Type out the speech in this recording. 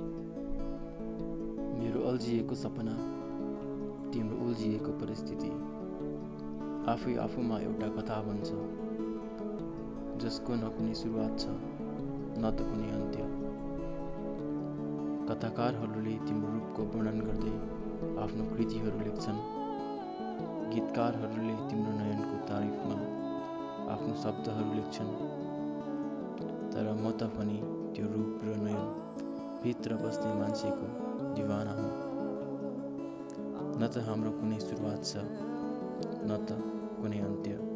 मेरो अल्झिएको सपना तिम्रो उल्झिएको परिस्थिति आफै आफूमा एउटा कथा भन्छ जसको न कुनै सुरुवात छ न त कुनै अन्त्य। कथाकारहरूले तिम्रो रूपको वर्णन गर्दै आफ्नो कृतिहरू लेख्छन्। गीतकारहरूले तिम्रो नयनको तारिफमा आफ्नो शब्दहरू लेख्छन्। तर म त नयन भित्र बस्ने मान्छेको दिवाना हुँ। न त हाम्रो कुनै सुरुवात छ न त कुनै अन्त्य।